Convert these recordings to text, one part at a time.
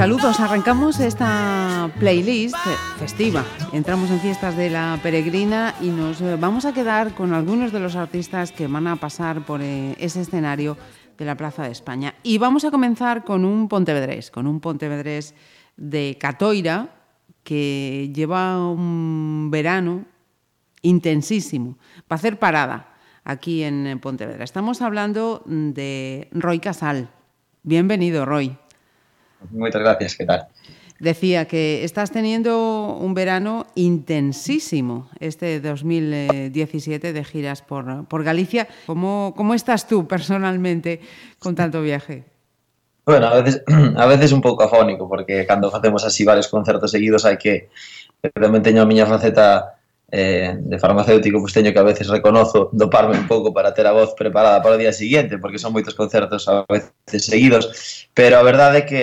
Saludos, arrancamos esta playlist festiva. Entramos en fiestas de la peregrina y nos eh, vamos a quedar con algunos de los artistas que van a pasar por eh, ese escenario de la Plaza de España. Y vamos a comenzar con un pontevedrés, con un pontevedrés de Catoira que lleva un verano intensísimo para hacer parada aquí en Pontevedra. Estamos hablando de Roy Casal. Bienvenido, Roy. Muchas gracias, ¿qué tal? Decía que estás teniendo un verano intensísimo este 2017 de giras por, por Galicia. ¿Cómo, ¿Cómo estás tú personalmente con tanto viaje? Bueno, a veces, a veces un pouco afónico, porque cando facemos así varios concertos seguidos hai que, tamén teño a miña faceta eh, de farmacéutico pois pues, teño que a veces reconozo doparme un pouco para ter a voz preparada para o día seguinte porque son moitos concertos a veces seguidos. Pero a verdade é que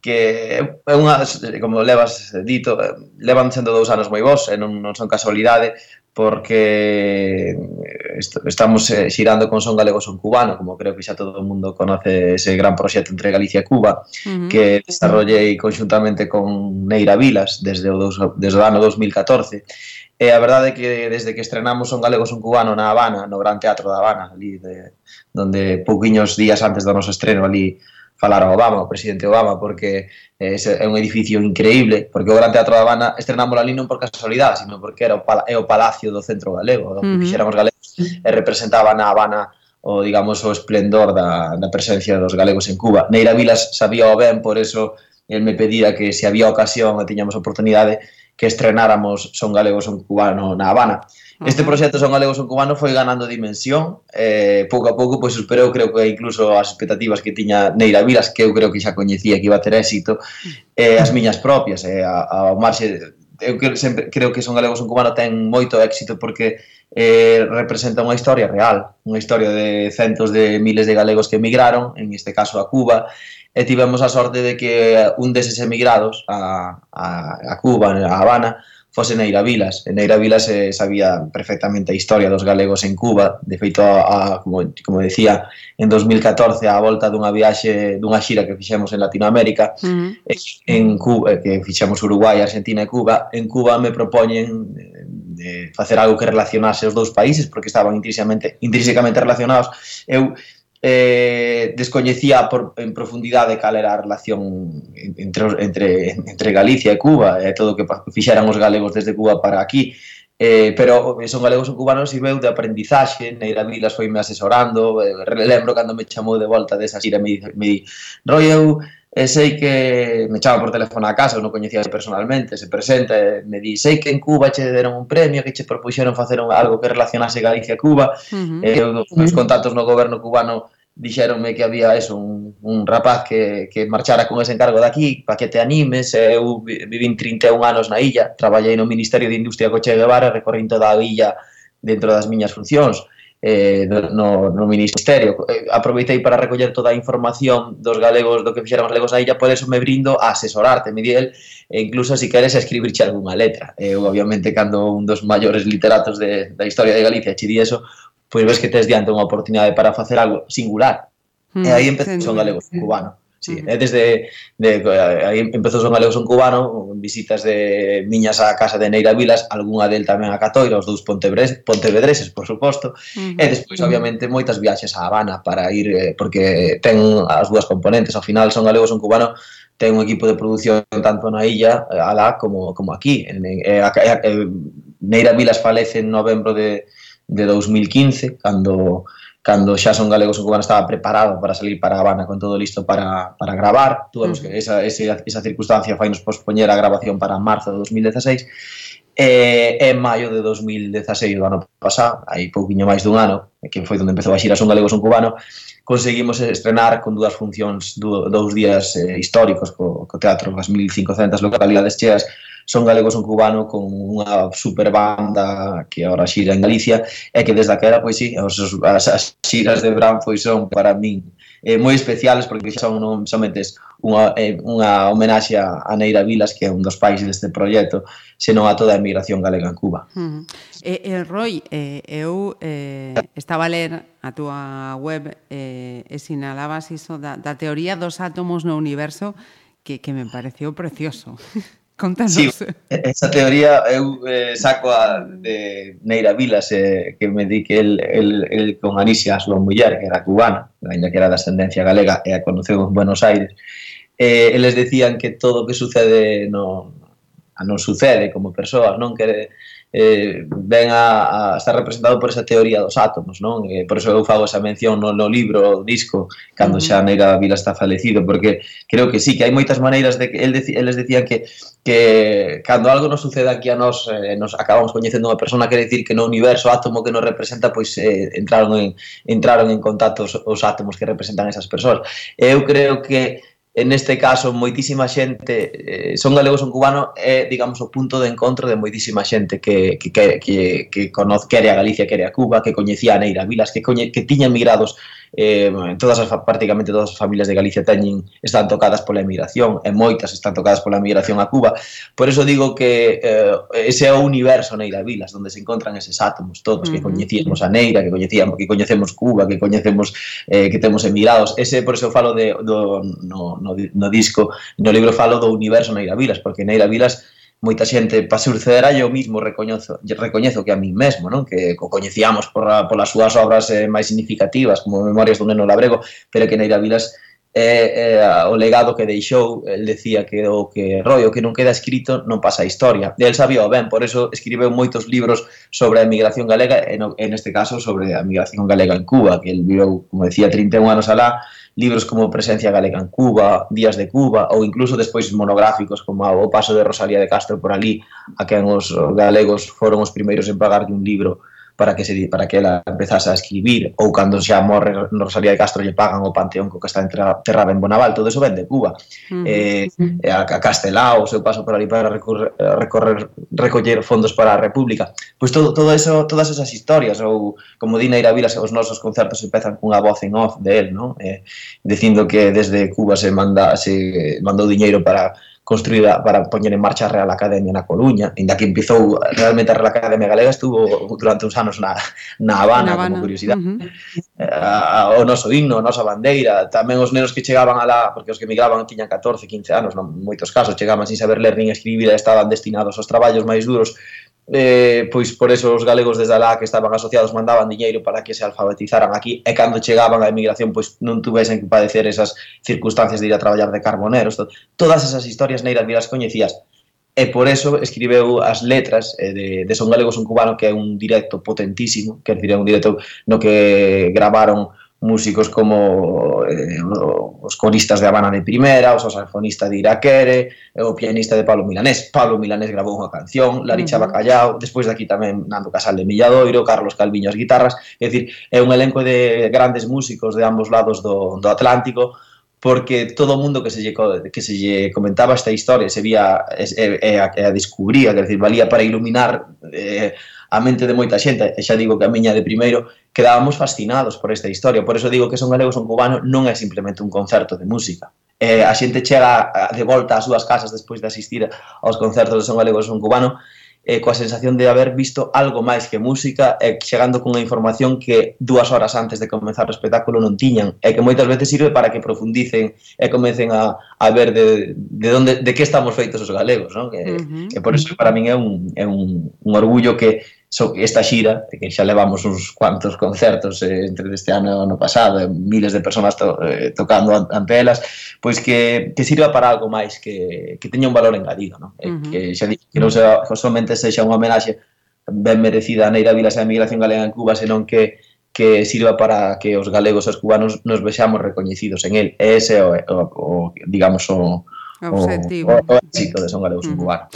que é unha, como levas dito, eh, levan sendo dous anos moi vos, e non, non son casualidade, porque eh, estamos eh, xirando con Son Galego Son Cubano, como creo que xa todo o mundo conoce ese gran proxecto entre Galicia e Cuba, uh -huh. que desarrollei conxuntamente con Neira Vilas desde o, dos, desde o ano 2014. E a verdade é que desde que estrenamos Son Galego Son Cubano na Habana, no Gran Teatro da Habana, ali de, donde pouquiños días antes do noso estreno ali falar a Obama, o presidente Obama, porque eh, é un edificio increíble, porque o Gran Teatro da Habana estrenamos ali non por casualidade, sino porque era o pala é o palacio do centro galego, do que fixeran galegos, e representaba na Habana o, digamos, o esplendor da, da presencia dos galegos en Cuba. Neira Vilas sabía o ben, por eso el me pedía que se había ocasión e tiñamos oportunidade que estrenáramos Son Galegos, Son Cubano na Habana. Este proxecto Son Galegos Son Cubano foi ganando dimensión, eh, pouco a pouco pois superou creo que incluso as expectativas que tiña Neira Vilas, que eu creo que xa coñecía que iba a ter éxito, eh, as miñas propias, eh, a, a marxe eu creo, sempre, creo que Son Galegos Son Cubano ten moito éxito porque eh, representa unha historia real, unha historia de centos de miles de galegos que emigraron, en este caso a Cuba, e tivemos a sorte de que un deses emigrados a, a, a Cuba, a Habana, fose Neira Vilas. E Neira Vilas eh, sabía perfectamente a historia dos galegos en Cuba. De feito, a, a, como, como decía, en 2014, a volta dunha viaxe, dunha xira que fixemos en Latinoamérica, uh eh, -huh. en Cuba, eh, que fixemos Uruguai, Argentina e Cuba, en Cuba me propoñen eh, de facer algo que relacionase os dous países, porque estaban intrínsecamente, intrínsecamente relacionados. Eu eh, descoñecía por, en profundidade cal era a relación entre, entre, entre Galicia e Cuba e eh, todo o que fixeran os galegos desde Cuba para aquí. Eh, pero son galegos ou cubanos e veu de aprendizaxe, Neira Vilas foi me asesorando, eh, lembro cando me chamou de volta desa xira, me, me di, Roy, eu E sei que me chama por teléfono a casa, eu non coñecía personalmente, se presenta e me di, sei que en Cuba che deron un premio, que che propuxeron facer un, algo que relacionase Galicia-Cuba, uh eh, -huh. e eu, os contactos no goberno cubano dixeronme que había eso, un, un rapaz que, que marchara con ese encargo de aquí, pa que te animes, eu vivín 31 anos na illa, traballei no Ministerio de Industria Coche Guevara, recorrín toda a illa dentro das miñas funcións, eh, no, no Ministerio. Eh, aproveitei para recoller toda a información dos galegos, do que fixeran os galegos na illa, por eso me brindo a asesorarte, Miguel, e incluso se si queres escribirche algunha letra. Eu, obviamente, cando un dos maiores literatos de, da historia de Galicia che di eso, pois ves que tes diante unha oportunidade para facer algo singular. Mm, e aí empezou son galego cubano. Sí, uh -huh. desde de, aí empezou son galegos son cubano, visitas de miñas á casa de Neira Vilas, algunha del tamén a Catoira, os dous pontevedreses, por suposto, uh -huh. e despois, obviamente, moitas viaxes á Habana para ir, eh, porque ten as dúas componentes, ao final son galegos son cubano, ten un equipo de produción tanto na illa, eh, alá, como, como aquí. En, en, en, en, Neira Vilas falece en novembro de, de 2015, cando cando xa son galegos o cubano estaba preparado para salir para Habana con todo listo para, para gravar. Tuvemos que esa, esa, esa circunstancia fai nos pospoñer a grabación para marzo de 2016 E eh, en maio de 2016 do ano pasado, aí pouquiño máis dun ano, que foi onde empezou a xira Son Galegos un Cubano, conseguimos estrenar con dúas funcións, dous días eh, históricos co, co teatro, as 1500 localidades cheas, Son Galegos un Cubano con unha super banda que ahora xira en Galicia e que desde aquela, pois sí, as, as xiras de Bran pois son para min eh, moi especiales porque xa son non somente unha, eh, unha homenaxe a Neira Vilas que é un dos pais deste proxecto senón a toda a emigración galega en Cuba uh -huh. Mm. eh, eh, Roy, eh, eu eh, estaba a ler a túa web eh, e sinalabas iso da, da teoría dos átomos no universo que, que me pareceu precioso Contanos. Sí, esa teoría eu eh, saco a de Neira Vilas, eh, que me di que el, el, el con Anisia súa muller, que era cubana, ainda que era de ascendencia galega, e a conoceu en Buenos Aires, eh, eles decían que todo o que sucede no, a non sucede como persoas, non? Que eh, ven a, a estar representado por esa teoría dos átomos, non? E por eso eu fago esa mención no, no libro, no disco, cando uh -huh. xa Nega Vila está falecido, porque creo que sí, que hai moitas maneiras de que el dec, eles decían que que cando algo nos sucede aquí a nós eh, nos acabamos coñecendo unha persona, quere dicir que no universo átomo que nos representa pois eh, entraron en entraron en contacto os, os átomos que representan esas persoas. Eu creo que en este caso moitísima xente eh, son galego son cubano é digamos o punto de encontro de moitísima xente que que que que, que conoz quere a Galicia, quere a Cuba, que coñecía a Neira Vilas, que coñe, que tiña emigrados eh, todas as, prácticamente todas as familias de Galicia teñen, están tocadas pola emigración, e moitas están tocadas pola emigración a Cuba. Por eso digo que eh, ese é o universo Neira Vilas, onde se encontran eses átomos todos, uh -huh. que coñecíamos a Neira, que coñecíamos, que coñecemos Cuba, que coñecemos eh, que temos emigrados. Ese, por eso falo de, do, no, no, no disco, no libro falo do universo Neira Vilas, porque Neira Vilas moita xente para sucederá eu mismo recoñezo, recoñezo que a mí mesmo, non? que o coñecíamos por, a, polas súas obras eh, máis significativas como Memorias dun neno labrego, pero que Neira Vilas eh, eh, o legado que deixou, el decía que o que rollo que non queda escrito non pasa a historia. E el sabía ben, por eso escribeu moitos libros sobre a emigración galega, e no, en este caso sobre a emigración galega en Cuba, que el viveu, como decía, 31 anos alá, libros como Presencia galega en Cuba, Días de Cuba, ou incluso despois monográficos como O paso de Rosalía de Castro por ali, a quen os galegos foron os primeiros en pagarlle un libro para que se para que ela empezase a escribir ou cando xa morre Rosalía de Castro lle pagan o panteón co que está enterrada en Bonaval, todo eso vende Cuba. Uh -huh. eh, a, a Castelao, o seu paso por ali para recorrer, recorrer recoller fondos para a República. Pois todo, todo eso, todas esas historias ou como dina Ira Vilas, os nosos concertos empezan cunha voz en off de él, non? Eh, dicindo que desde Cuba se manda se mandou diñeiro para construída para poñer en marcha a Real Academia na Coruña, inda que empezou realmente a Real Academia Galega estuvo durante uns anos na, na Habana, na Habana. como curiosidade. Uh -huh. uh, o noso himno, a nosa bandeira, tamén os nenos que chegaban a la, porque os que migraban tiñan 14, 15 anos, non, moitos casos, chegaban sin saber ler nin escribir e estaban destinados aos traballos máis duros eh, pois por eso os galegos desde alá que estaban asociados mandaban diñeiro para que se alfabetizaran aquí e cando chegaban a emigración pois non tuvesen que padecer esas circunstancias de ir a traballar de carboneros to todas esas historias Neira miras coñecías. E por eso escribeu as letras eh, de, de Son Galegos un Cubano que é un directo potentísimo que é un directo no que gravaron músicos como eh, os coristas de Habana de Primera, o saxofonista de Iraquere, o pianista de Pablo Milanés. Pablo Milanés grabou unha canción, Laricha uh -huh. Bacallao, despois de aquí tamén Nando Casal de Milladoiro, Carlos Calviño as guitarras, é dicir, é un elenco de grandes músicos de ambos lados do, do Atlántico, porque todo o mundo que se lle, que se lle comentaba esta historia se vía e, e, e a, e a descubría, quer decir, valía para iluminar eh, a mente de moita xente, e xa digo que a miña de primeiro, quedábamos fascinados por esta historia. Por eso digo que son galegos son cubano, non é simplemente un concerto de música. Eh, a xente chega de volta ás súas casas despois de asistir aos concertos de Son galegos Son Cubano eh, coa sensación de haber visto algo máis que música e eh, chegando cunha información que dúas horas antes de comenzar o espectáculo non tiñan e eh, que moitas veces sirve para que profundicen e comecen a, a ver de, de, onde, de que estamos feitos os galegos non? E, uh -huh. e por iso para min é un, é un, un orgullo que So, esta xira, que xa levamos uns cuantos concertos eh, entre este ano e ano pasado, eh, miles de personas to, eh, tocando ante elas, pois que, que sirva para algo máis, que, que teña un valor engadido, non? Eh, uh -huh. que xa dixo que non sea, somente sexa unha homenaxe ben merecida a Neira Vilas e a Migración Galega en Cuba, senón que que sirva para que os galegos e os cubanos nos vexamos recoñecidos en el. E ese é o, o, o digamos, o, o, objetivo. o, o éxito de Son Galegos uh -huh. en Cubano.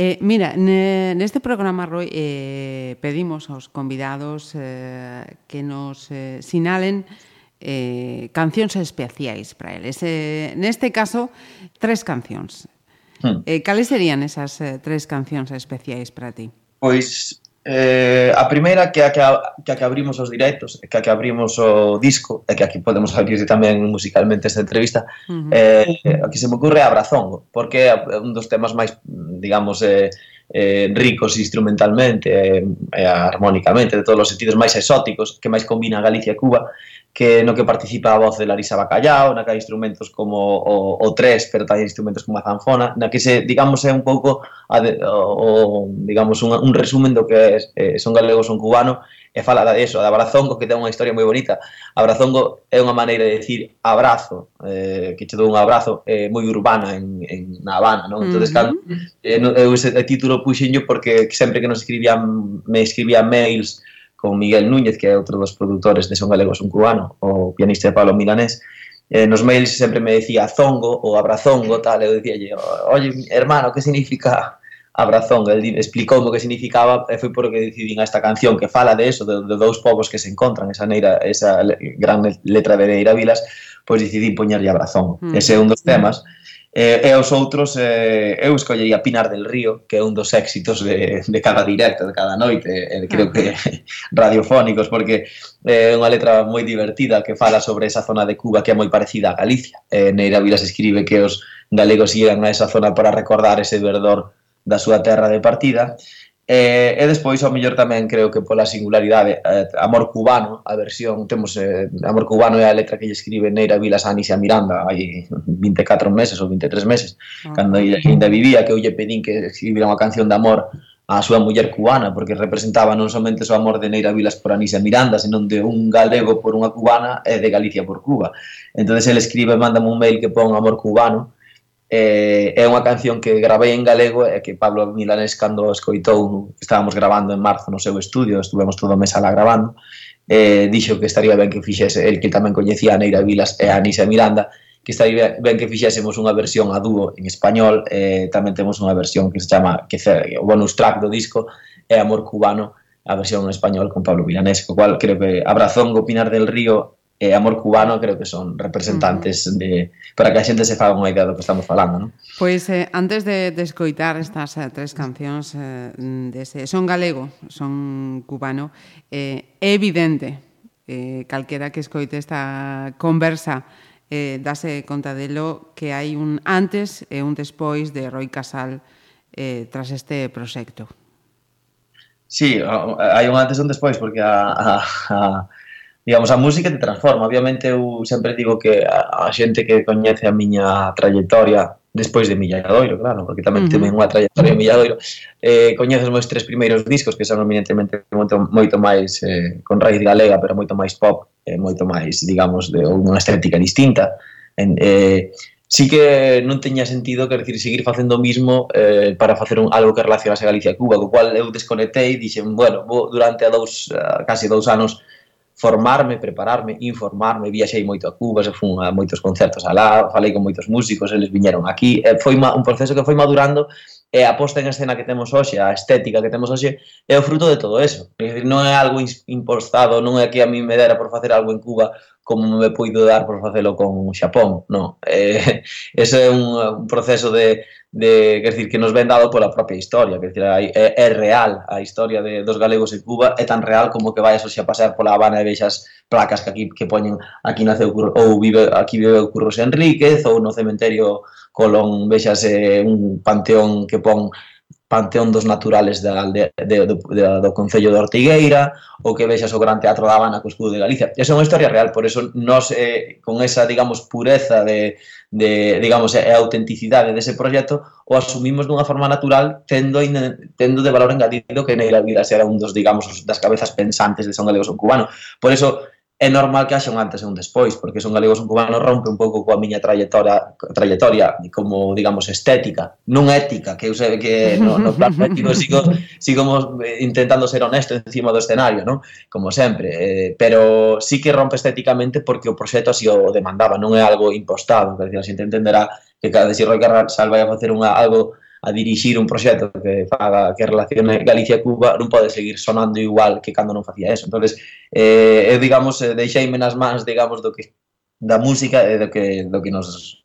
Eh, mira, neste programa, Roy, eh, pedimos aos convidados eh, que nos eh, sinalen eh, cancións especiais para eles. Eh, neste caso, tres cancións. Hmm. Eh, cales serían esas eh, tres cancións especiais para ti? Pois Eh, a primeira que a que, a, que, a que abrimos os directos, que a que abrimos o disco, e que aquí podemos abrir tamén musicalmente esta entrevista, uh -huh. eh, a que se me ocurre é Abrazongo, porque é un dos temas máis, digamos, eh, eh, ricos instrumentalmente eh, e eh, eh, armónicamente, de todos os sentidos máis exóticos, que máis combina Galicia e Cuba, que no que participa a voz de Larisa Bacallao, na que hai instrumentos como o, o tres, pero tamén instrumentos como a zanfona, na que se, digamos, é un pouco a de, o, o, digamos, un, un resumen do que é, eh, son galegos, son cubano, e fala de eso, de Abrazongo, que ten unha historia moi bonita. Abrazongo é unha maneira de decir abrazo, eh, que che dou un abrazo eh, moi urbana en, en na Habana, non? Entón, uh -huh. eh, no, eu ese título puxinho porque sempre que nos escribían, me escribían mails con Miguel Núñez, que é outro dos produtores de Son Galegos, un cubano, o pianista de Pablo Milanés, eh, nos mails sempre me decía zongo ou abrazongo, tal, eu dicía, oye, hermano, que significa Abrazón, el explicou o que significaba e foi porque decidín a esta canción que fala de eso, de, de dous povos que se encontran, esa neira, esa gran letra de Neira Vilas, pois decidí poñerlle Abrazón. Mm. Ese é un dos temas. Eh, e os outros, eh, eu escollería Pinar del Río, que é un dos éxitos de, de cada directo, de cada noite, eh, creo que radiofónicos, porque é eh, unha letra moi divertida que fala sobre esa zona de Cuba que é moi parecida a Galicia. Eh, Neira Vilas escribe que os galegos iran a esa zona para recordar ese verdor da súa terra de partida E, e despois, ao mellor tamén, creo que pola singularidade, eh, Amor Cubano, a versión, temos eh, Amor Cubano é a letra que lle escribe Neira Vilas a a Miranda hai 24 meses ou 23 meses, ah, cando ella ainda vivía, que eu lle pedín que escribira unha canción de amor a súa muller cubana, porque representaba non somente o amor de Neira Vilas por Anisia Miranda, senón de un galego por unha cubana e de Galicia por Cuba. Entón, ele escribe, mandame un mail que pon amor cubano, eh, é unha canción que gravei en galego e que Pablo Milanés cando escoitou estábamos gravando en marzo no seu estudio estuvemos todo o mes alá gravando eh, dixo que estaría ben que fixese el que tamén coñecía a Neira Vilas e a Anisa Miranda que estaría ben que fixésemos unha versión a dúo en español eh, tamén temos unha versión que se chama que é o bonus track do disco é Amor Cubano a versión en español con Pablo Milanés co cual creo que abrazón Gopinar del Río e Amor Cubano creo que son representantes uh -huh. de para que a xente se faga unha idea do que estamos falando, non? Pois eh, antes de, de escoitar estas eh, tres cancións eh, dese, son galego, son cubano, eh, é evidente eh, calquera que escoite esta conversa eh, dase conta delo que hai un antes e un despois de Roy Casal eh, tras este proxecto. Sí, hai un antes e un despois, porque a, a, a digamos, a música te transforma. Obviamente eu sempre digo que a, a xente que coñece a miña trayectoria despois de Milladoiro, claro, porque tamén uh -huh. temen unha trayectoria en Milladoiro, eh, coñece os meus tres primeiros discos, que son eminentemente moito, moito máis eh, con raíz galega, pero moito máis pop, eh, moito máis, digamos, de unha estética distinta. En, eh, sí que non teña sentido, quer decir, seguir facendo o mismo eh, para facer un, algo que relacionase Galicia e Cuba, co cual eu desconectei e dixen, bueno, vou, durante a dous, a casi dous anos formarme, prepararme, informarme, viaxei moito a Cuba, se fun a moitos concertos alá, falei con moitos músicos, eles viñeron aquí, e foi un proceso que foi madurando e a posta en escena que temos hoxe, a estética que temos hoxe, é o fruto de todo eso. É dicir, non é algo impostado, non é que a mí me dera por facer algo en Cuba como me poido dar por facelo con Xapón, non. Eh, ese é un, un proceso de, de, quer decir, que nos ven dado pola propia historia, quer decir, é, é real a historia de, dos galegos en Cuba, é tan real como que vayas hoxe a pasear pola Habana e vexas placas que aquí que poñen aquí naceu ou vive aquí vive o Curros Enríquez ou no cementerio Colón vexas eh, un panteón que pon Panteón dos Naturales da, de, de, do, de, do Concello de Ortigueira, ou que vexas o Gran Teatro da Habana co escudo de Galicia. Esa é unha historia real, por eso nos, eh, con esa, digamos, pureza de, de digamos, e autenticidade dese proxecto, o asumimos dunha forma natural, tendo, tendo de valor engadido que Neira Vilas era un dos, digamos, das cabezas pensantes de Son Galegos son Cubano. Por eso, é normal que haxa un antes e un despois, porque son galegos un cubano rompe un pouco coa miña trayectoria, trayectoria como, digamos, estética, non ética, que eu sei que no, no plano ético sigo, sigo intentando ser honesto encima do escenario, non? como sempre, eh, pero sí que rompe estéticamente porque o proxecto así o demandaba, non é algo impostado, que a xente entenderá que cada vez Roy Carrasal vai a facer unha, algo a dirixir un proxecto que faga que relacione Galicia-Cuba non pode seguir sonando igual que cando non facía eso. entonces eh, eu, digamos, eh, deixeime nas mans, digamos, do que da música e do que, do que nos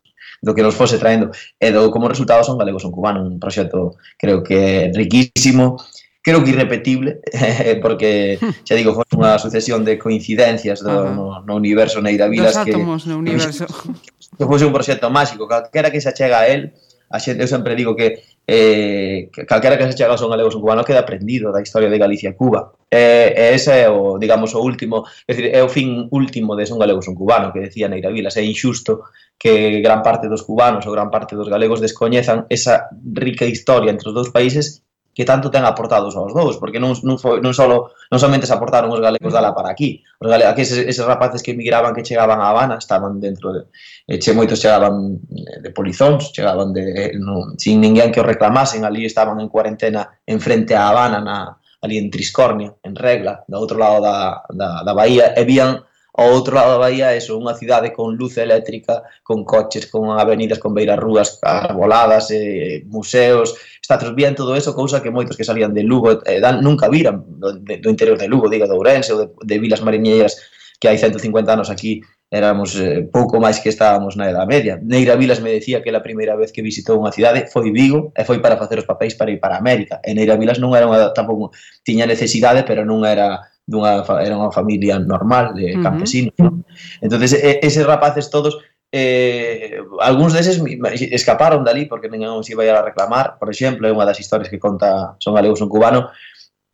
do que nos fose traendo. E do como resultado son galegos son cubano, un proxecto creo que riquísimo, creo que irrepetible, porque, xa digo, foi unha sucesión de coincidencias do, no, no universo Neira Vilas. Dos átomos que, no universo. Que, que fose un proxecto máxico, calquera que se achega a él, a xente, eu sempre digo que eh, que calquera que se chega son galegos ou cubano queda aprendido da historia de Galicia e Cuba. Eh, e ese é o, digamos, o último, é, dicir, é o fin último de son galegos ou cubano, que decía Neira Vilas, é injusto que gran parte dos cubanos ou gran parte dos galegos descoñezan esa rica historia entre os dous países que tanto ten aportados aos dous, porque non, non, foi, non, solo, non somente se aportaron os galegos dala para aquí, os galegos, aquí eses, eses rapaces que emigraban, que chegaban a Habana, estaban dentro de, e che, moitos chegaban eh, de polizóns, chegaban de, eh, non, sin ninguén que o reclamasen, ali estaban en cuarentena en frente a Habana, na, ali en Triscornia, en Regla, do outro lado da, da, da Bahía, e vían ao outro lado da Bahía eso, unha cidade con luz eléctrica, con coches, con avenidas, con beiras rúas arboladas, eh, museos, estatuas vían todo eso, cousa que moitos que salían de Lugo eh, dan, nunca viran do, de, do interior de Lugo, diga, de Ourense ou de, de Vilas Mariñeiras que hai 150 anos aquí éramos eh, pouco máis que estábamos na Edad Media. Neira Vilas me decía que a primeira vez que visitou unha cidade foi Vigo e foi para facer os papéis para ir para América. E Neira Vilas non era unha, tampouco tiña necesidade, pero non era dunha, era unha familia normal de campesinos. Uh -huh. ¿no? entonces eses rapaces todos eh, algúns deses escaparon dali porque ninguén os iba a reclamar, por exemplo, é unha das historias que conta Son galegos Son Cubano,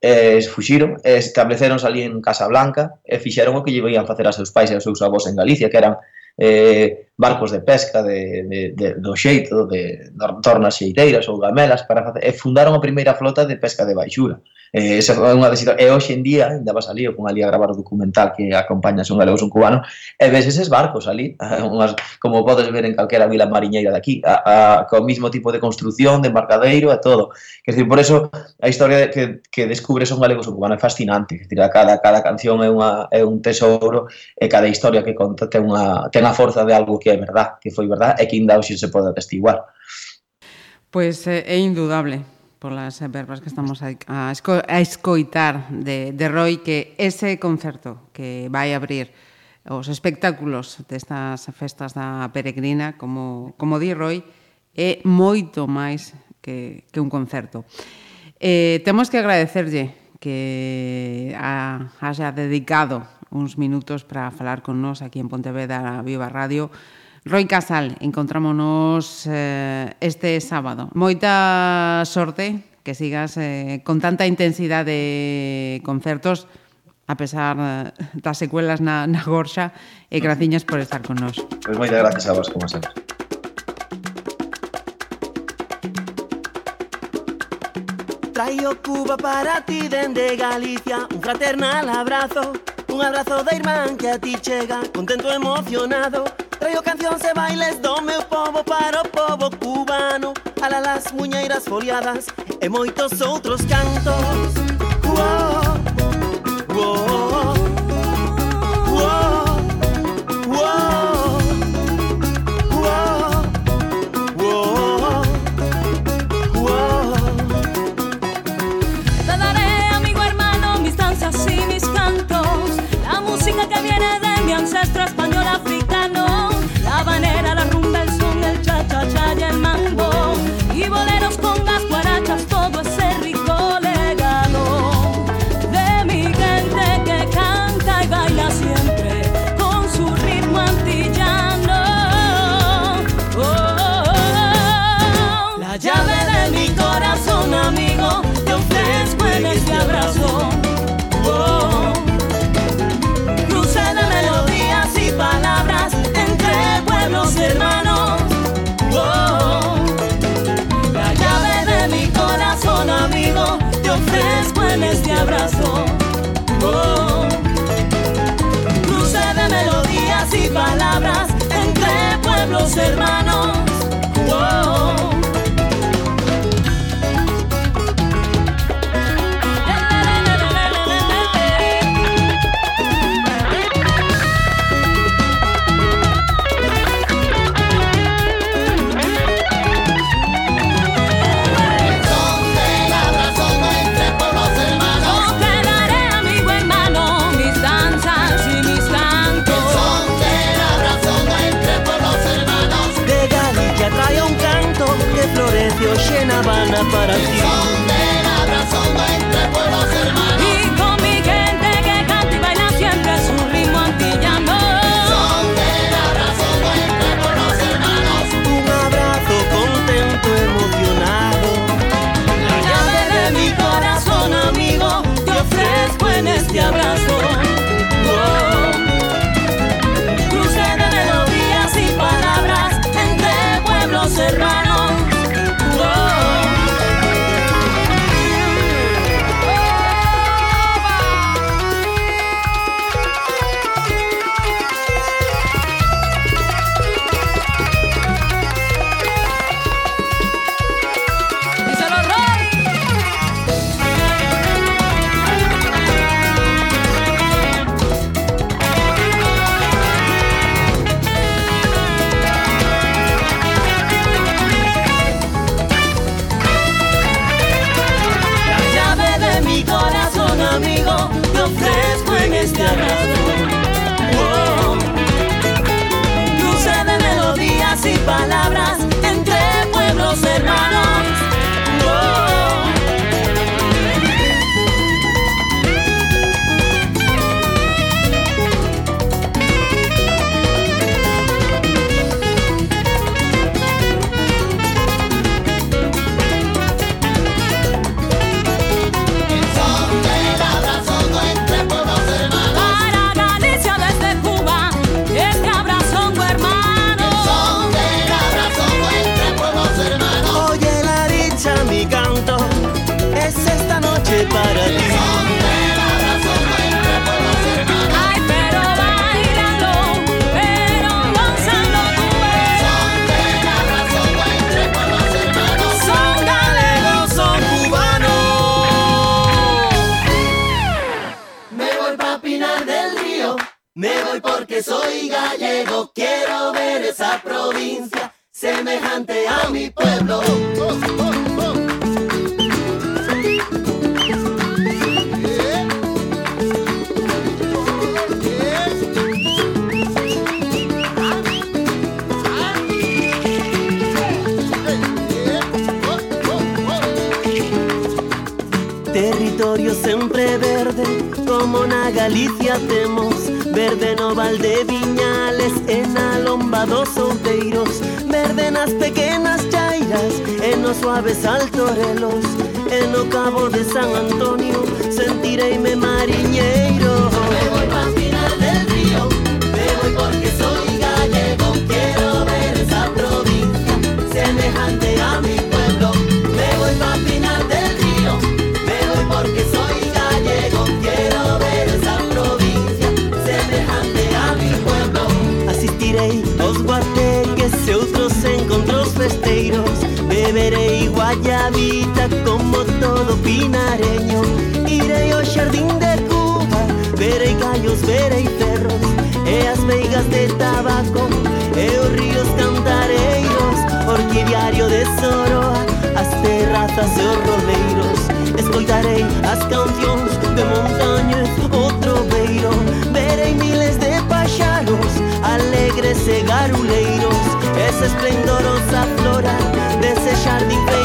eh, fuxiron, eh, estableceronse ali en Casablanca e fixeron o que lle iban facer a seus pais e aos seus avós en Galicia, que eran eh, barcos de pesca de, de, de, do xeito, de, de tornas xeiteiras ou gamelas para facer, e fundaron a primeira flota de pesca de baixura. Eh, esa é unha das e hoxe en día, ainda vas ali, con ali a gravar o documental que acompaña son galegos un cubano, e ves eses barcos ali, unhas, como podes ver en calquera vila mariñeira daqui, a, a, co mismo tipo de construción, de embarcadeiro e todo. Que decir, por eso a historia que, que descubre son galegos un cubano é fascinante, que decir, cada, cada canción é, unha, é un tesouro e cada historia que conta ten, unha, ten a forza de algo que que é verdad, que foi verdad e que ainda hoxe se pode atestiguar. Pois é, é indudable polas verbas que estamos a, a, esco, a escoitar de, de Roy que ese concerto que vai abrir os espectáculos destas festas da peregrina, como, como di Roy, é moito máis que, que un concerto. Eh, temos que agradecerlle que a, haya dedicado uns minutos para falar con nós aquí en Pontevedra Viva Radio. Roi Casal, encontrámonos eh, este sábado. Moita sorte que sigas eh, con tanta intensidade de concertos a pesar eh, das secuelas na, na gorxa e graciñas por estar con nós. Pois pues moitas gracias a vos, como sempre. Traio Cuba para ti dende Galicia Un fraternal abrazo Un abrazo de irmán que a ti chega Contento emocionado. Traio cancións e bailes do meu povo Para o povo cubano Ala las muñeiras foliadas E moitos outros cantos. Uou, uou hermanos. Sabana para ti. ya llegó, quiero ver esa provincia semejante a mi pueblo. Territorio siempre verde, como una Galicia temos verde Verdeno, Valde, Viñales, enalombados, outeiros. Verdenas pequenas chairas, en os suaves altorelos o cabo de San Antonio, sentireime mariñeiro. Me voy turistas e os roleiros Escoitarei as cancións de montañas O troveiro Verei miles de paxaros Alegres e garuleiros. Ese esplendorosa flora Dese xardín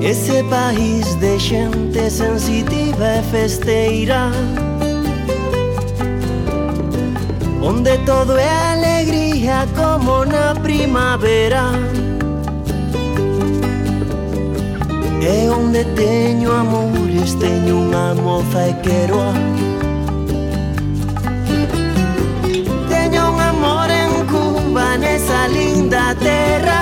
Ese país de xente sensitiva e festeira Onde todo é alegría como na primavera. E onde teño amores teño unha moza e quero a Teño un amor en Cuba nesa linda terra.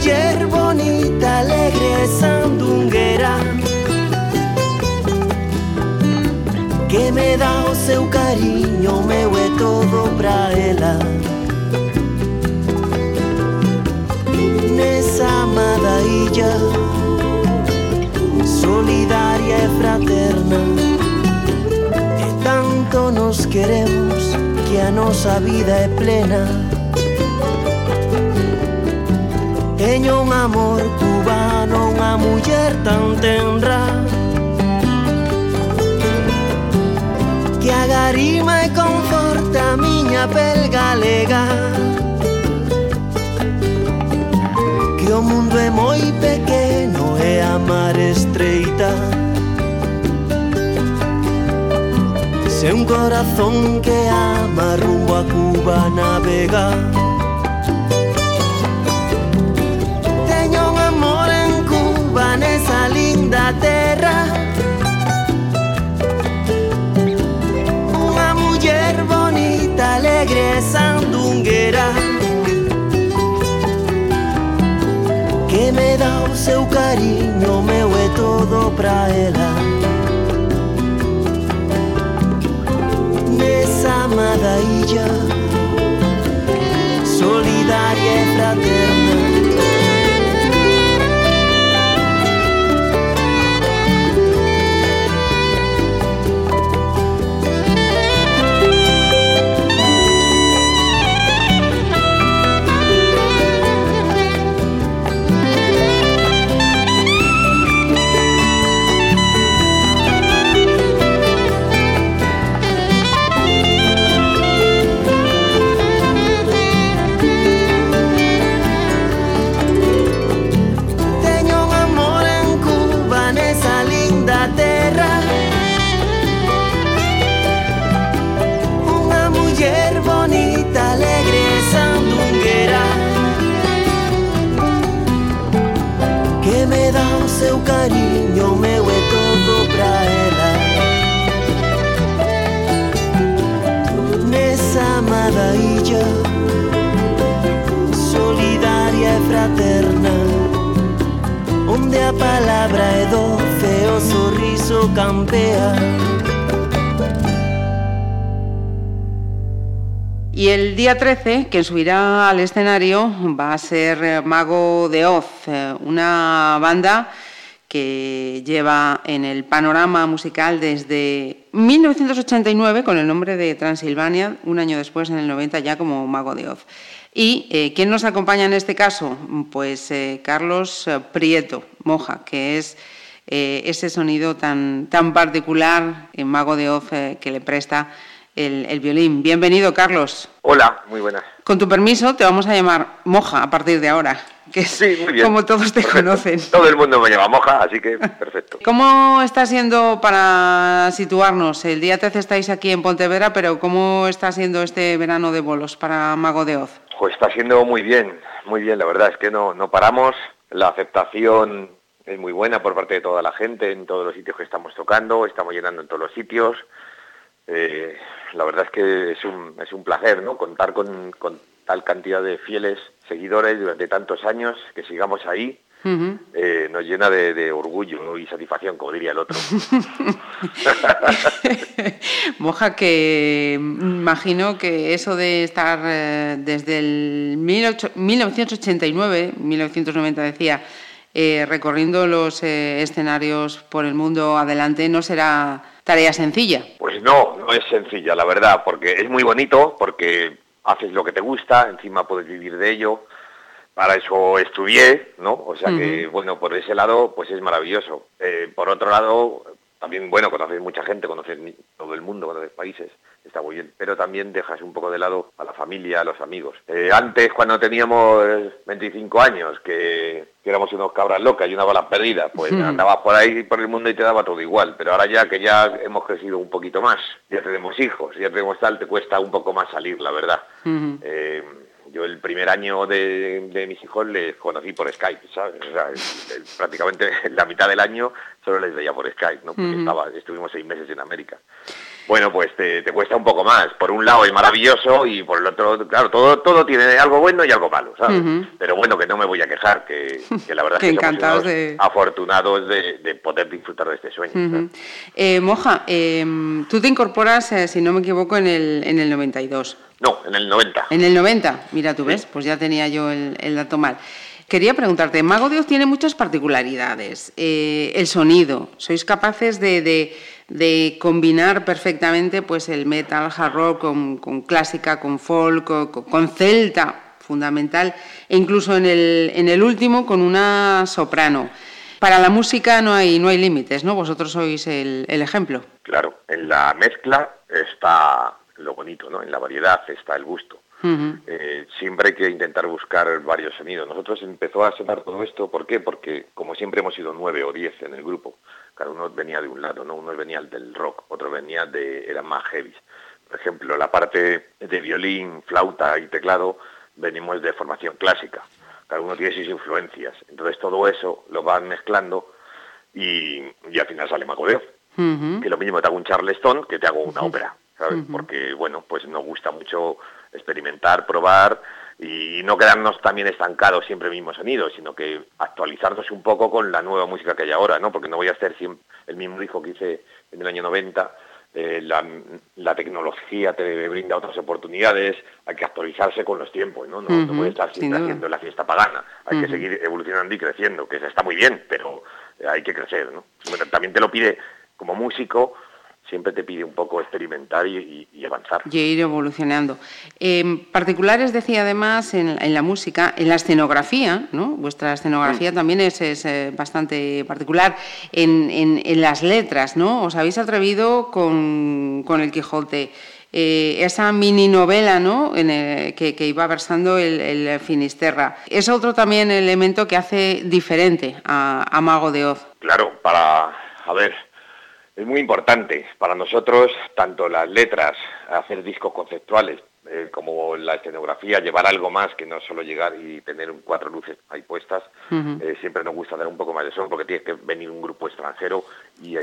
Muller bonita, alegre, sandunguera Que me dá o seu cariño, meu é todo pra ela. Nesa amada illa solidaria e fraterna e tanto nos queremos que a nosa vida é plena Teño un amor cubano, unha muller tan tenra Que agarima e conforta a miña pel galega Que o mundo é moi pequeno e a mar estreita. Se un corazón que ama rumbo a Cuba navega. Unha muller bonita, alegre, sandunguera que me dá o seu cariño, meu é todo pra ela. Nesa amada illa, solidaria e fraterna. Día 13, quien subirá al escenario va a ser eh, Mago de Oz, eh, una banda que lleva en el panorama musical desde 1989 con el nombre de Transilvania, un año después, en el 90, ya como Mago de Oz. ¿Y eh, quién nos acompaña en este caso? Pues eh, Carlos Prieto Moja, que es ese sonido tan, tan particular en Mago de Oz que le presta el, el violín. Bienvenido, Carlos. Hola, muy buenas. Con tu permiso, te vamos a llamar Moja a partir de ahora, que es Sí, muy bien. como todos te Perfecto. conocen. Todo el mundo me llama Moja, así que perfecto. ¿Cómo está siendo para situarnos? El día 13 estáis aquí en Pontevedra, pero ¿cómo está siendo este verano de bolos para Mago de Oz? Pues está siendo muy bien, muy bien, la verdad es que no, no paramos. La aceptación es muy buena por parte de toda la gente en todos los sitios que estamos tocando, estamos llenando en todos los sitios. Eh, la verdad es que es un, es un placer, ¿no? Contar con, con tal cantidad de fieles seguidores durante tantos años, que sigamos ahí, eh, nos llena de, de orgullo y satisfacción, como diría el otro. Moja, que imagino que eso de estar eh, desde el 18 1989, 1990 decía, eh, recorriendo los eh, escenarios por el mundo adelante, no será tarea sencilla. Pues no, no es sencilla, la verdad, porque es muy bonito, porque haces lo que te gusta, encima puedes vivir de ello. Para eso estudié, ¿no? O sea que, bueno, por ese lado, pues es maravilloso. Eh, por otro lado, también, bueno, conoces mucha gente, conoces todo el mundo, conoces países, está muy bien, pero también dejas un poco de lado a la familia, a los amigos. Eh, antes, cuando teníamos 25 años, que, éramos unos cabras locas y una bala perdida, pues andabas por ahí, por el mundo y te daba todo igual, pero ahora ya que ya hemos crecido un poquito más, ya tenemos hijos, ya tenemos tal, te cuesta un poco más salir, la verdad. Yo el primer año de, mis hijos les conocí por Skype, ¿sabes? O sea, prácticamente la mitad del año solo les veía por Skype, ¿no? Porque estaba, estuvimos seis meses en América. Bueno, pues te, cuesta un poco más. Por un lado es maravilloso y por el otro, claro, todo, todo tiene algo bueno y algo malo, ¿sabes? Pero bueno, que no me voy a quejar, que, la verdad es que somos de... afortunados de, poder disfrutar de este sueño. Eh, Moja, eh, tú te incorporas, eh, si no me equivoco, en el, en el 92. No, en el 90. En el 90, mira tú ves, pues ya tenía yo el, dato mal. Quería preguntarte, Mago Dios tiene muchas particularidades. Eh, el sonido, ¿sois capaces de, combinar perfectamente pues, el metal, hard rock con, clásica, con folk, con, celta, fundamental, e incluso en el, en el último con una soprano? Para la música no hay, no hay límites, ¿no? Vosotros sois el, el ejemplo. Claro, en la mezcla está lo bonito, ¿no? En la variedad está el gusto. Eh, siempre hay que intentar buscar varios sonidos. Nosotros empezó a sonar todo esto, ¿por qué? Porque como siempre hemos sido nueve o diez en el grupo. Cada uno venía de un lado, ¿no? Uno venía del rock, otro venía de... eran más heavy. Por ejemplo, la parte de violín, flauta y teclado venimos de formación clásica. Cada uno tiene sus influencias. Entonces todo eso lo van mezclando y, al final sale Macodeo. Que lo mismo te hago un Charleston que te hago una ópera. Porque, bueno, pues nos gusta mucho experimentar, probar y no quedarnos también estancados siempre en el mismo sonido, sino que actualizarnos un poco con la nueva música que hay ahora, ¿no? Porque no voy a hacer siempre el mismo disco que hice en el año 90, eh, la, tecnología te brinda otras oportunidades, hay que actualizarse con los tiempos, ¿no? No, voy a estar siempre haciendo la fiesta pagana, hay que seguir evolucionando y creciendo, que está muy bien, pero hay que crecer, ¿no? también te lo pide como músico, siempre te pide un poco experimentar y, avanzar. Y ir evolucionando. En particulares, decía además, en, la música, en la escenografía, ¿no? Vuestra escenografía mm. también es, eh, bastante particular. En, las letras, ¿no? Os habéis atrevido con, El Quijote. Eh, esa mini novela ¿no? En que, iba versando el, Finisterra. Es otro también elemento que hace diferente a, a Mago de Oz. Claro, para, a ver, es muy importante para nosotros, tanto las letras, hacer discos conceptuales, eh, como la escenografía, llevar algo más que no solo llegar y tener cuatro luces ahí puestas. Eh, siempre nos gusta dar un poco más de son porque tienes que venir un grupo extranjero y,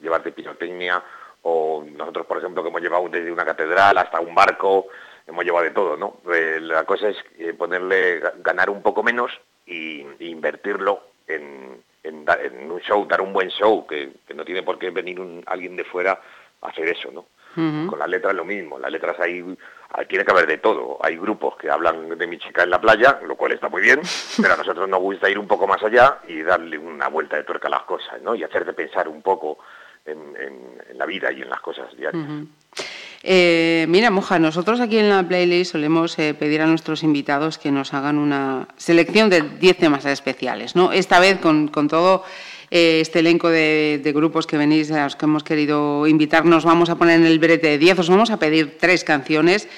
llevarte pirotecnia. O nosotros, por ejemplo, que hemos llevado desde una catedral hasta un barco, hemos llevado de todo, ¿no? Eh, la cosa es ponerle, ganar un poco menos e invertirlo en, en, un show, dar un buen show, que, no tiene por qué venir un, alguien de fuera a hacer eso, ¿no? Con las letras lo mismo, las letras ahí, tiene que haber de todo. Hay grupos que hablan de mi chica en la playa, lo cual está muy bien, pero a nosotros nos gusta ir un poco más allá y darle una vuelta de tuerca a las cosas, ¿no? Y hacerte pensar un poco en, la vida y en las cosas diarias. Eh, mira, Moja, nosotros aquí en la playlist solemos eh, pedir a nuestros invitados que nos hagan una selección de 10 temas especiales. ¿no? Esta vez, con, todo eh, este elenco de, grupos que venís, a los que hemos querido invitar, nos vamos a poner en el brete de 10. Os vamos a pedir tres canciones,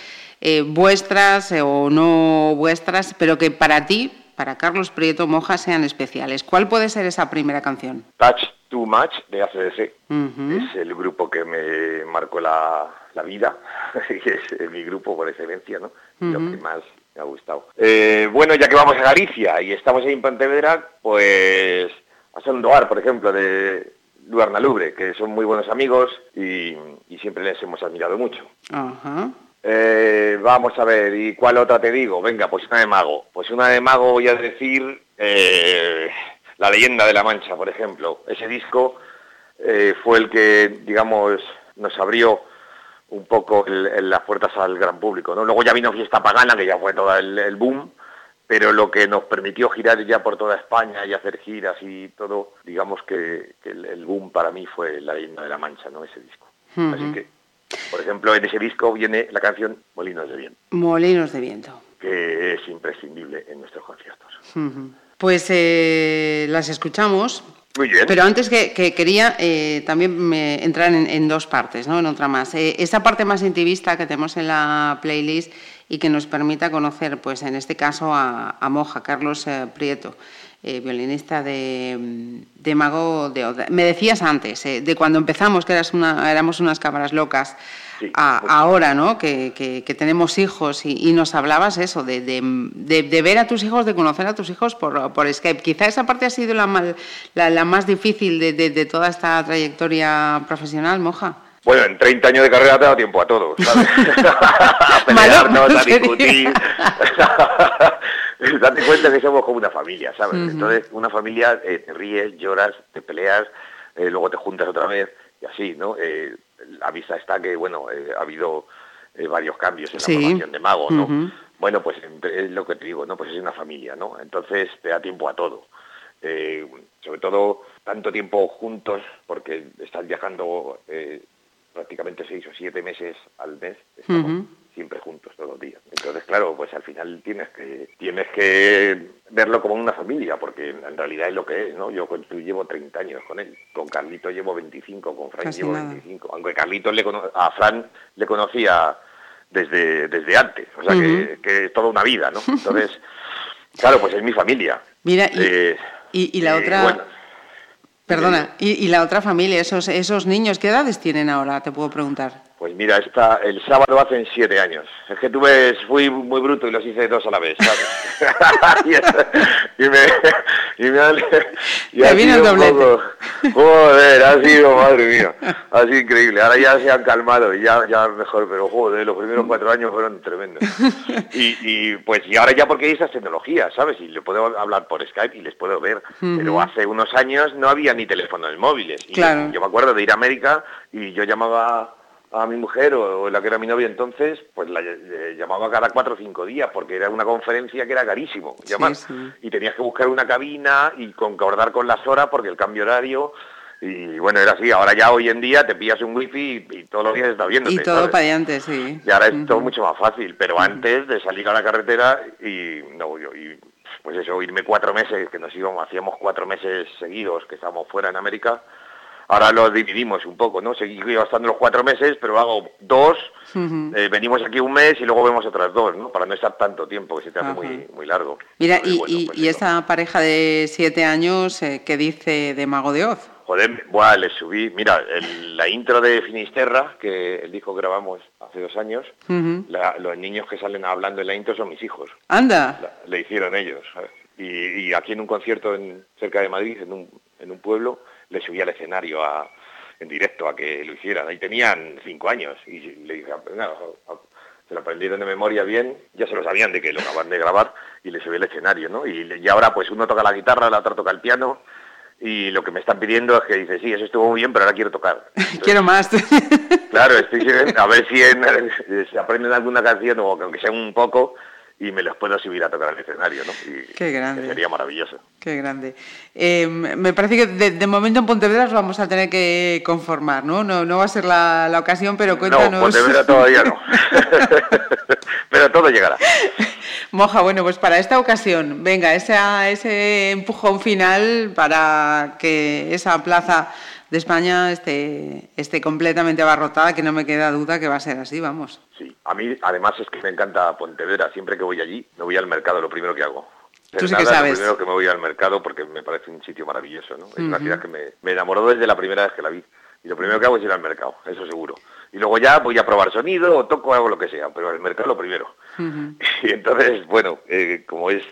vuestras o no vuestras, pero que para ti, para Carlos Prieto Moja, sean especiales. ¿Cuál puede ser esa primera canción? Touch Too Much de ACDC. Es el grupo que me marcó la la vida, que es mi grupo por excelencia, ¿no? Lo que más me ha gustado. Eh, bueno, ya que vamos a Galicia y estamos ahí en Pontevedra, pues a Sondoar, por ejemplo, de Luar Nalubre, que son muy buenos amigos y, siempre les hemos admirado mucho. Eh, vamos a ver, ¿y cuál otra te digo? Venga, pues una de Mago. Pues una de Mago voy a decir eh, La leyenda de la Mancha, por ejemplo. Ese disco fue el que, digamos, nos abrió un poco en las puertas al gran público. ¿no? Luego ya vino Fiesta Pagana, que ya fue todo el, boom, pero lo que nos permitió girar ya por toda España y hacer giras y todo, digamos que, el, boom para mí fue La leyenda de la Mancha, ¿no? ese disco. Así que, por ejemplo, en ese disco viene la canción Molinos de Viento. Molinos de Viento. Que es imprescindible en nuestros conciertos. Pues eh, las escuchamos Pero antes que, que quería eh, también me- entrar en, dos partes, ¿no? En otra más. Eh, esa parte más intimista que tenemos en la playlist y que nos permita conocer, pues en este caso, a, a Moja, Carlos eh, Prieto, eh, violinista de, de Mago de. Me decías antes, eh, de cuando empezamos, que eras una, éramos unas cámaras locas, Sí, a- pues- ahora, ¿no? Que, que- que tenemos hijos y, y nos hablabas eso, de, de- de- ver a tus hijos, de conocer a tus hijos por, por Skype. Quizá esa parte ha sido la, mal- la, la más difícil de, de- de toda esta trayectoria profesional, Moja. Bueno, en 30 años de carrera te da tiempo a todo, ¿sabes? a pelearnos, Malo, a discutir. Date cuenta que somos como una familia, ¿sabes? Entonces, una familia, eh, te ríes, lloras, te peleas, eh, luego te juntas otra vez y así, ¿no? Eh, la vista está que, bueno, eh, ha habido varios cambios en la Sí. formación de Mago, ¿no? Bueno, pues es lo que te digo, ¿no? Pues es una familia, ¿no? Entonces te da tiempo a todo. Sobre todo tanto tiempo juntos, porque estás viajando prácticamente seis o siete meses al mes, estamos. Siempre juntos todos los días. Entonces, claro, pues al final tienes que tienes que verlo como una familia, porque en realidad es lo que es, ¿no? Yo con tú llevo 30 años con él, con Carlito llevo 25, con Fran Casi llevo nada. 25, aunque Carlito le cono- a Fran le conocía desde, desde antes, o sea que, que es toda una vida, ¿no? Entonces, claro, pues es mi familia. Mira, y, Eh, y- y la eh, otra... bueno, Perdona, y, y la otra familia, esos, esos niños, ¿qué edades tienen ahora? Te puedo preguntar. Pues mira, esta, el sábado hacen siete años. Es que tú ves, fui muy bruto y los hice dos a la vez, ¿sabes? y, me, y me han- y Te ha vino sido doblete. poco- joder, ha sido, madre mía, ha sido increíble. Ahora ya se han calmado y ya, ya mejor, pero joder, los primeros cuatro años fueron tremendos. Y, y pues, y ahora ya porque hay estas tecnologías, ¿sabes? Y le puedo hablar por Skype y les puedo ver. Pero hace unos años no había ni teléfonos móviles. Y Claro. yo me acuerdo de ir a América y yo llamaba a mi mujer o, la que era mi novia entonces, pues la eh, llamaba cada cuatro o cinco días porque era una conferencia que era carísimo llamar. sí. Y tenías que buscar una cabina y concordar con las horas porque el cambio horario... Y bueno, era así. Ahora ya hoy en día te pillas un wifi y, y todos los días está viéndote. Y todo ¿sabes? para adelante, sí. Y ahora es todo mucho más fácil, pero antes de salir a la carretera y no yo y pues eso irme cuatro meses que nos íbamos hacíamos cuatro meses seguidos que estábamos fuera en América. Ahora lo dividimos un poco, ¿no? Seguí gastando los cuatro meses, pero hago dos, eh, venimos aquí un mes y luego vemos otras dos, ¿no? Para no estar tanto tiempo, que se te hace muy, muy largo. Mira, y, bueno, y- pues y esa pareja de siete años, eh, ¿qué dice de Mago de Oz? Joder, buah, le subí, mira, el- la intro de Finisterra, que el disco que grabamos hace dos años, la- los niños que salen hablando en la intro son mis hijos. Anda, La- le hicieron ellos. Y, y aquí en un concierto en, cerca de Madrid, en un, en un pueblo, le subí al escenario a, en directo a que lo hicieran. Ahí tenían cinco años y le dije, "Venga, a- a- se lo aprendieron de memoria bien, ya se lo sabían de que lo acaban de grabar y le subí al escenario, ¿no? Y, ahora pues uno toca la guitarra, la otra toca el piano y lo que me están pidiendo es que dice, sí, eso estuvo muy bien, pero ahora quiero tocar. Entonces, quiero más. Claro, estoy a ver si en- se aprenden alguna canción o que aunque sea un poco y me los puedo subir a tocar al escenario, ¿no? Y Qué grande. Sería maravilloso. Qué grande. Eh, me parece que de, de momento en Pontevedra nos vamos a tener que conformar, ¿no? No, no va a ser la, la ocasión, pero cuéntanos. No, Pontevedra todavía no. Pero todo llegará. Moja, bueno, pues para esta ocasión, venga, ese empujón final para que esa plaza de España esté, esté completamente abarrotada, que no me queda duda que va a ser así, vamos. Sí, a mí además es que me encanta Pontevedra. Siempre que voy allí, me voy al mercado, lo primero que hago. Tú sí Nada, que sabes. Lo primero que me voy al mercado porque me parece un sitio maravilloso, ¿no? Es una ciudad que me, me enamoró desde la primera vez que la vi. Y lo primero que hago es ir al mercado, eso seguro. Y luego ya voy a probar sonido o toco algo lo que sea, pero al mercado lo primero. Y entonces, bueno, eh, como es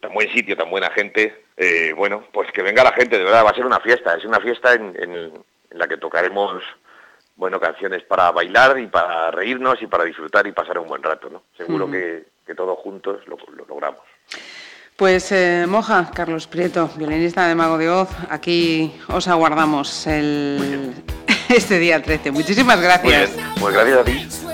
tan buen sitio, tan buena gente, eh, bueno, pues que venga la gente, de verdad, va a ser una fiesta. Es una fiesta en, en- en la que tocaremos, bueno, canciones para bailar y para reírnos y para disfrutar y pasar un buen rato, ¿no? Seguro que, que todos juntos lo, lo logramos. Pues eh, Moja, Carlos Prieto, violinista de Mago de Oz, aquí os aguardamos el, este día 13. Muchísimas Muy gracias. bien, pues gracias a ti.